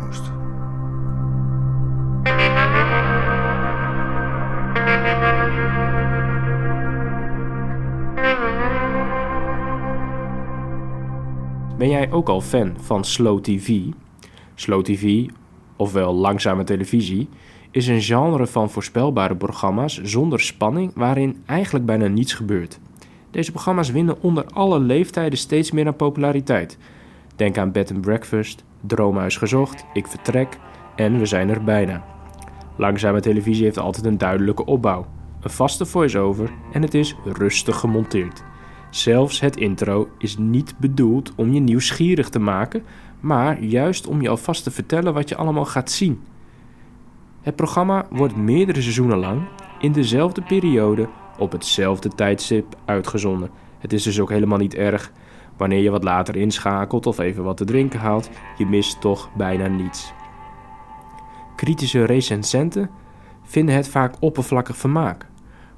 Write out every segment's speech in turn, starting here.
moest. Ben jij ook al fan van slow TV? Slow TV, ofwel langzame televisie, is een genre van voorspelbare programma's zonder spanning waarin eigenlijk bijna niets gebeurt. Deze programma's winnen onder alle leeftijden steeds meer aan populariteit. Denk aan Bed and Breakfast, Droomhuis gezocht, Ik vertrek en We zijn er bijna. Langzame televisie heeft altijd een duidelijke opbouw, een vaste voice-over en het is rustig gemonteerd. Zelfs het intro is niet bedoeld om je nieuwsgierig te maken, maar juist om je alvast te vertellen wat je allemaal gaat zien. Het programma wordt meerdere seizoenen lang in dezelfde periode op hetzelfde tijdstip uitgezonden. Het is dus ook helemaal niet erg wanneer je wat later inschakelt of even wat te drinken haalt, je mist toch bijna niets. Kritische recensenten vinden het vaak oppervlakkig vermaak,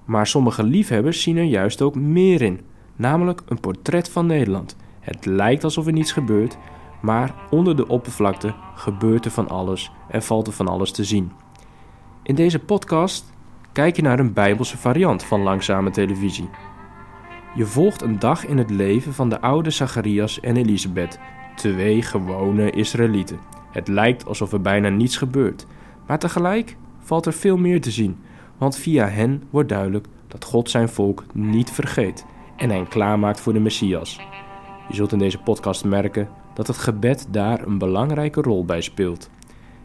maar sommige liefhebbers zien er juist ook meer in namelijk een portret van Nederland. Het lijkt alsof er niets gebeurt, maar onder de oppervlakte gebeurt er van alles en valt er van alles te zien. In deze podcast kijk je naar een bijbelse variant van langzame televisie. Je volgt een dag in het leven van de oude Zacharias en Elisabeth, twee gewone Israëlieten. Het lijkt alsof er bijna niets gebeurt, maar tegelijk valt er veel meer te zien, want via hen wordt duidelijk dat God zijn volk niet vergeet en hen klaarmaakt voor de Messias. Je zult in deze podcast merken dat het gebed daar een belangrijke rol bij speelt.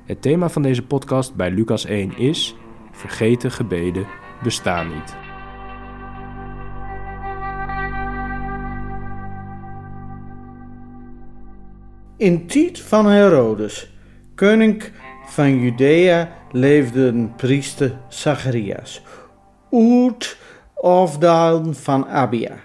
Het thema van deze podcast bij Lucas 1 is: Vergeten gebeden bestaan niet. In tijd van Herodes, koning van Judea, leefde een priester Zacharias. Oet afdalen van Abia.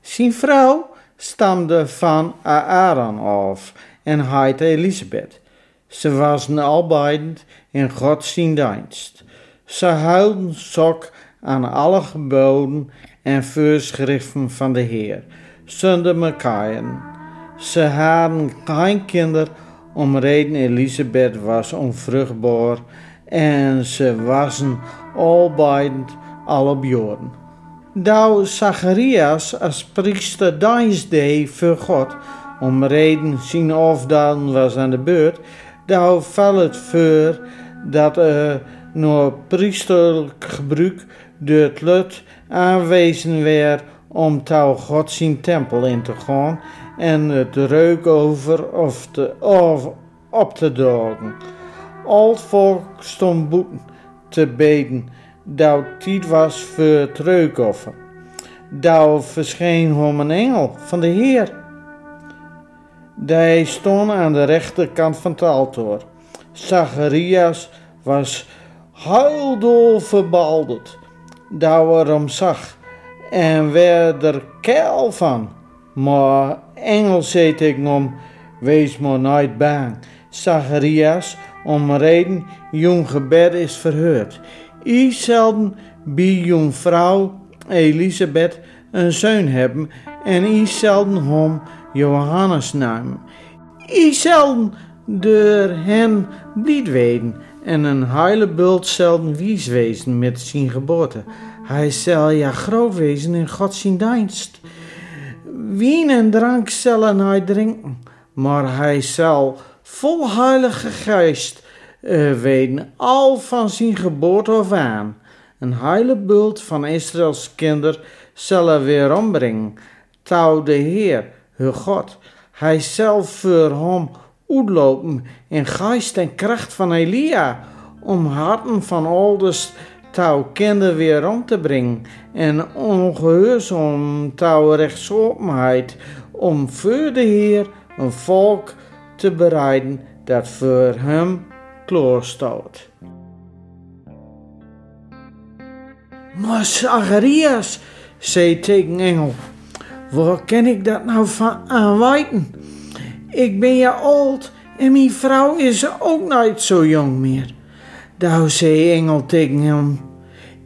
Zijn vrouw stamde van Aaron af en heette Elisabeth. Ze waren albeiden in godsdienst. Ze hielden sok aan alle geboden en voorschriften van de Heer, zonder mekaar. Ze hadden geen kinder, om reden Elisabeth was onvruchtbaar en ze waren al op jorden. Dou Zacharias als priester dienst deed voor God, om reden zijn afdalen was aan de beurt, dou val het voor dat er door priesterlijk gebruik door het lut aanwezen werd om touw God zijn tempel in te gaan en het reuk over of, te, op te dragen. Al het volk stond boeten te beden dat tijd was voor het reukoffer. Daar verscheen hem een engel van de Heer. Hij stond aan de rechterkant van het altaar. Zacharias was huildol verbalderd. Daar hem zag en werd er keil van. Maar engel zei tegen hem, wees maar nooit bang. Zacharias, om reden, jong gebed is verheurd. I zelden bij jong vrouw Elisabeth een zoon hebben en I zelden hem Johannes namen. I zelden door hen blied weten en een heile bult zelden wies wezen met zijn geboorte. Hij zal ja groot wezen in Gods dienst. Wien en drank zullen hij drinken, maar hij zal vol heilige geest uh, weten, al van zijn geboorte af aan. Een heile bult van Israëls kinder zal er weer ombrengen. Touw de Heer, hun God. Hij zal voor hem uitlopen in geest en kracht van Elia, om harten van ouders touw kinder weer om te brengen en ongehoorzaam touw rechtsopenheid om voor de Heer een volk te bereiden dat voor hem klaar staat. Maar Zacharias, zei tegen Engel, waar kan ik dat nou van aan weten? Ik ben ja oud en mijn vrouw is ook niet zo jong meer. Daar zei Engel tegen hem,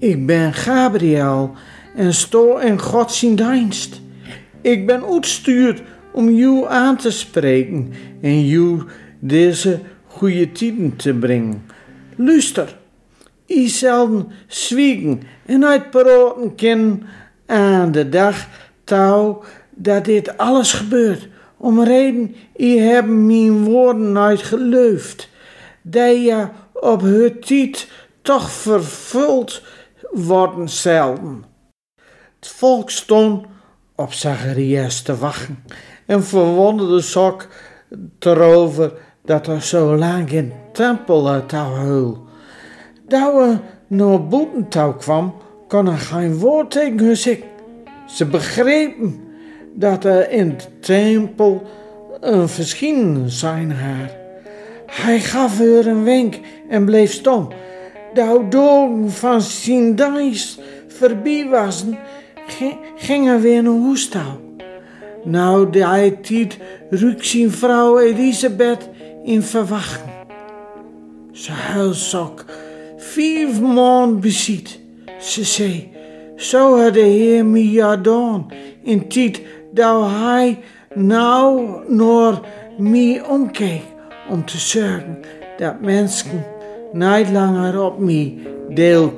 ik ben Gabriel en sto in Gods dienst. Ik ben uitstuurd om jou aan te spreken en jou deze goede tijden te brengen. Luister, I zelden zwiegen en uitpraten ken aan de dag touw dat dit alles gebeurt. Om reden, I hebben mijn woorden nooit geleufd. Dat je op het tijd toch vervuld worden zelden. Het volk stond op Zacharias te wachten en verwonderde zich erover dat er zo lang geen tempel uit huil. Dat we naar boeten touw kwam, kon er geen woord tegen zeggen. Ze begrepen dat er in de tempel een verschijning zijn haar. Hij gaf haar een wenk en bleef stom. De dogen van zijn dijs voorbij wassen, gingen weer naar hoestouw. Nou, de tijd ruikt zijn vrouw Elisabeth in verwachten. Ze huilzak vijf maanden beziet. Ze zei, zo had de Heer gedaan in tijd dat hij nou naar mij omkeek om te zorgen dat mensen niet langer op mij deel.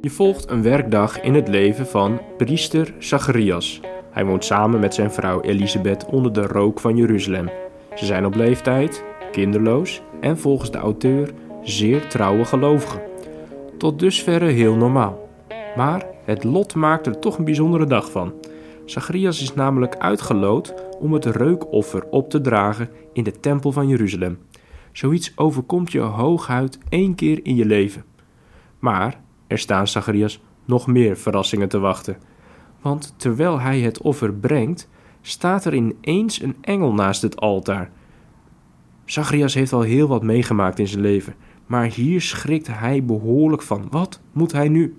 Je volgt een werkdag in het leven van priester Zacharias. Hij woont samen met zijn vrouw Elisabeth onder de rook van Jeruzalem. Ze zijn op leeftijd, kinderloos en volgens de auteur zeer trouwe gelovigen. Tot dusverre heel normaal. Maar het lot maakt er toch een bijzondere dag van. Zacharias is namelijk uitgeloot om het reukoffer op te dragen in de tempel van Jeruzalem. Zoiets overkomt je hooguit één keer in je leven. Maar er staan Zacharias nog meer verrassingen te wachten. Want terwijl hij het offer brengt, staat er ineens een engel naast het altaar. Zacharias heeft al heel wat meegemaakt in zijn leven, maar hier schrikt hij behoorlijk van. Wat moet hij nu?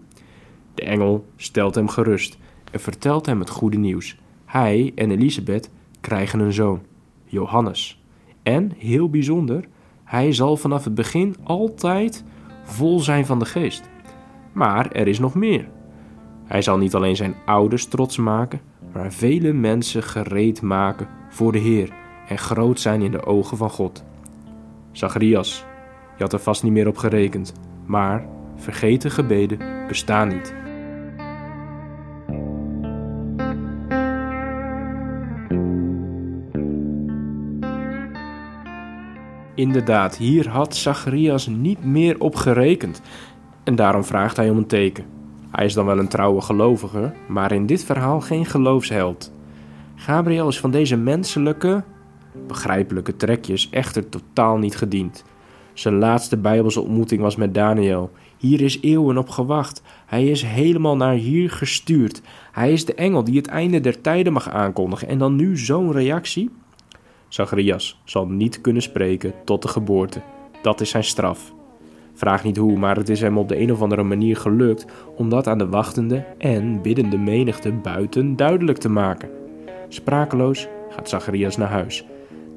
De engel stelt hem gerust en vertelt hem het goede nieuws. Hij en Elisabeth krijgen een zoon, Johannes. En, heel bijzonder, hij zal vanaf het begin altijd vol zijn van de geest. Maar er is nog meer. Hij zal niet alleen zijn ouders trots maken, maar vele mensen gereed maken voor de Heer en groot zijn in de ogen van God. Zacharias, je had er vast niet meer op gerekend, maar vergeten gebeden bestaan niet. Inderdaad, hier had Zacharias niet meer op gerekend en daarom vraagt hij om een teken. Hij is dan wel een trouwe gelovige, maar in dit verhaal geen geloofsheld. Gabriel is van deze menselijke, begrijpelijke trekjes echter totaal niet gediend. Zijn laatste Bijbelse ontmoeting was met Daniel. Hier is eeuwen op gewacht. Hij is helemaal naar hier gestuurd. Hij is de engel die het einde der tijden mag aankondigen. En dan nu zo'n reactie? Zacharias zal niet kunnen spreken tot de geboorte. Dat is zijn straf. Vraag niet hoe, maar het is hem op de een of andere manier gelukt om dat aan de wachtende en biddende menigte buiten duidelijk te maken. Sprakeloos gaat Zacharias naar huis.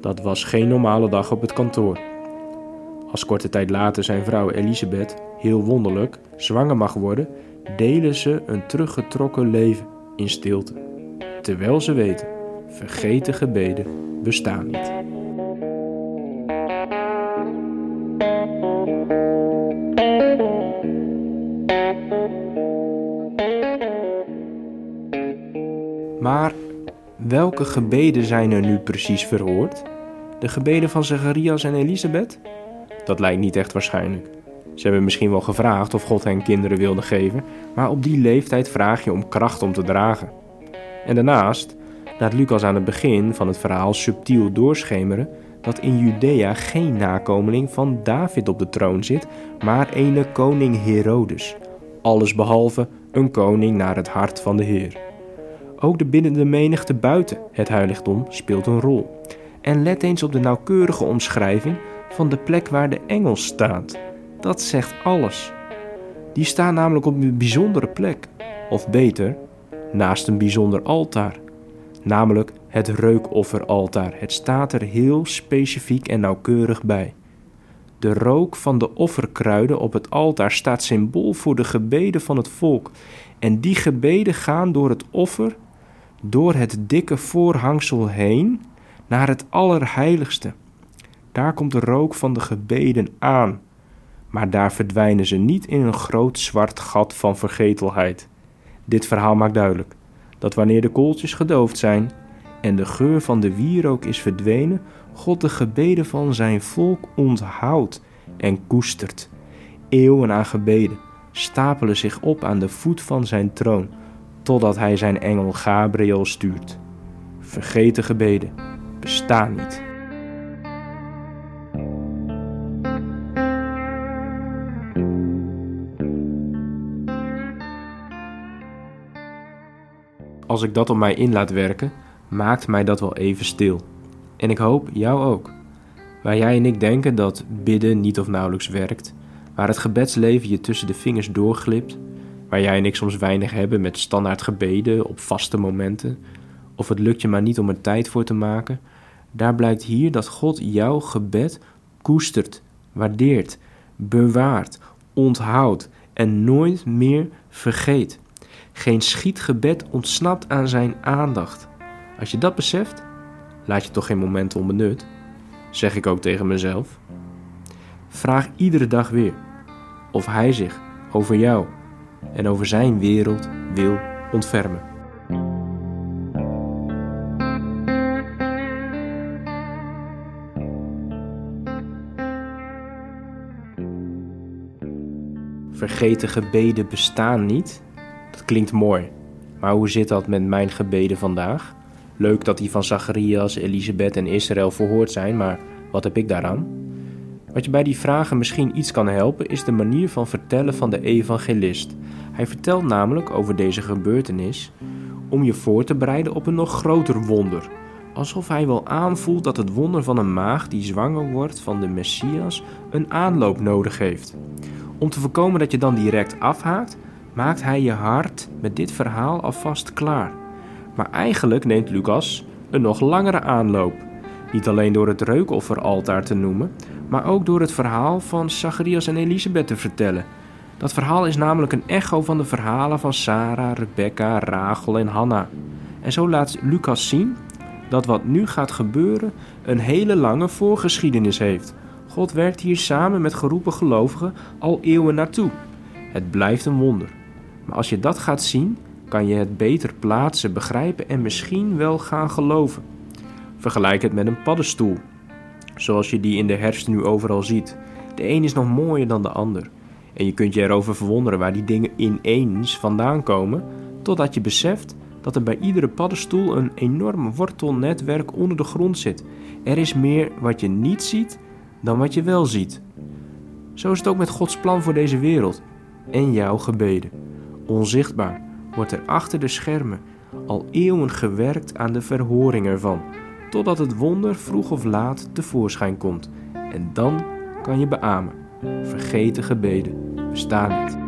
Dat was geen normale dag op het kantoor. Als korte tijd later zijn vrouw Elisabeth, heel wonderlijk, zwanger mag worden, delen ze een teruggetrokken leven in stilte. Terwijl ze weten, vergeten gebeden bestaan niet. Maar welke gebeden zijn er nu precies verhoord? De gebeden van Zacharias en Elisabeth? Dat lijkt niet echt waarschijnlijk. Ze hebben misschien wel gevraagd of God hen kinderen wilde geven, maar op die leeftijd vraag je om kracht om te dragen. En daarnaast laat Lucas aan het begin van het verhaal subtiel doorschemeren dat in Judea geen nakomeling van David op de troon zit, maar ene koning Herodes. Alles behalve een koning naar het hart van de Heer. Ook de binnende menigte buiten het heiligdom speelt een rol. En let eens op de nauwkeurige omschrijving van de plek waar de engel staat. Dat zegt alles. Die staan namelijk op een bijzondere plek, of beter, naast een bijzonder altaar, namelijk het reukofferaltaar. Het staat er heel specifiek en nauwkeurig bij. De rook van de offerkruiden op het altaar staat symbool voor de gebeden van het volk. En die gebeden gaan door het offer, door het dikke voorhangsel heen, naar het Allerheiligste. Daar komt de rook van de gebeden aan, maar daar verdwijnen ze niet in een groot zwart gat van vergetelheid. Dit verhaal maakt duidelijk dat wanneer de kooltjes gedoofd zijn en de geur van de wierook is verdwenen, God de gebeden van zijn volk onthoudt en koestert. Eeuwen aan gebeden stapelen zich op aan de voet van zijn troon, totdat hij zijn engel Gabriel stuurt. Vergeten gebeden bestaan niet. Als ik dat op mij in laat werken, maakt mij dat wel even stil. En ik hoop jou ook. Waar jij en ik denken dat bidden niet of nauwelijks werkt, waar het gebedsleven je tussen de vingers doorglipt, waar jij en ik soms weinig hebben met standaard gebeden op vaste momenten, of het lukt je maar niet om er tijd voor te maken, daar blijkt hier dat God jouw gebed koestert, waardeert, bewaart, onthoudt en nooit meer vergeet. Geen schietgebed ontsnapt aan zijn aandacht. Als je dat beseft, laat je toch geen moment onbenut, zeg ik ook tegen mezelf. Vraag iedere dag weer of hij zich over jou en over zijn wereld wil ontfermen. Vergeten gebeden bestaan niet? Dat klinkt mooi. Maar hoe zit dat met mijn gebeden vandaag? Leuk dat die van Zacharias, Elisabeth en Israël verhoord zijn, maar wat heb ik daaraan? Wat je bij die vragen misschien iets kan helpen, is de manier van vertellen van de evangelist. Hij vertelt namelijk over deze gebeurtenis om je voor te bereiden op een nog groter wonder. Alsof hij wel aanvoelt dat het wonder van een maag die zwanger wordt van de Messias een aanloop nodig heeft. Om te voorkomen dat je dan direct afhaakt, maakt hij je hart met dit verhaal alvast klaar. Maar eigenlijk neemt Lucas een nog langere aanloop. Niet alleen door het reukofferaltaar te noemen, maar ook door het verhaal van Zacharias en Elisabeth te vertellen. Dat verhaal is namelijk een echo van de verhalen van Sarah, Rebecca, Rachel en Hanna. En zo laat Lucas zien dat wat nu gaat gebeuren een hele lange voorgeschiedenis heeft. God werkt hier samen met geroepen gelovigen al eeuwen naartoe. Het blijft een wonder. Maar als je dat gaat zien, kan je het beter plaatsen, begrijpen en misschien wel gaan geloven. Vergelijk het met een paddenstoel, zoals je die in de herfst nu overal ziet. De een is nog mooier dan de ander. En je kunt je erover verwonderen waar die dingen ineens vandaan komen, totdat je beseft dat er bij iedere paddenstoel een enorm wortelnetwerk onder de grond zit. Er is meer wat je niet ziet dan wat je wel ziet. Zo is het ook met Gods plan voor deze wereld en jouw gebeden. Onzichtbaar wordt er achter de schermen al eeuwen gewerkt aan de verhoring ervan, totdat het wonder vroeg of laat tevoorschijn komt. En dan kan je beamen: vergeten gebeden bestaan niet.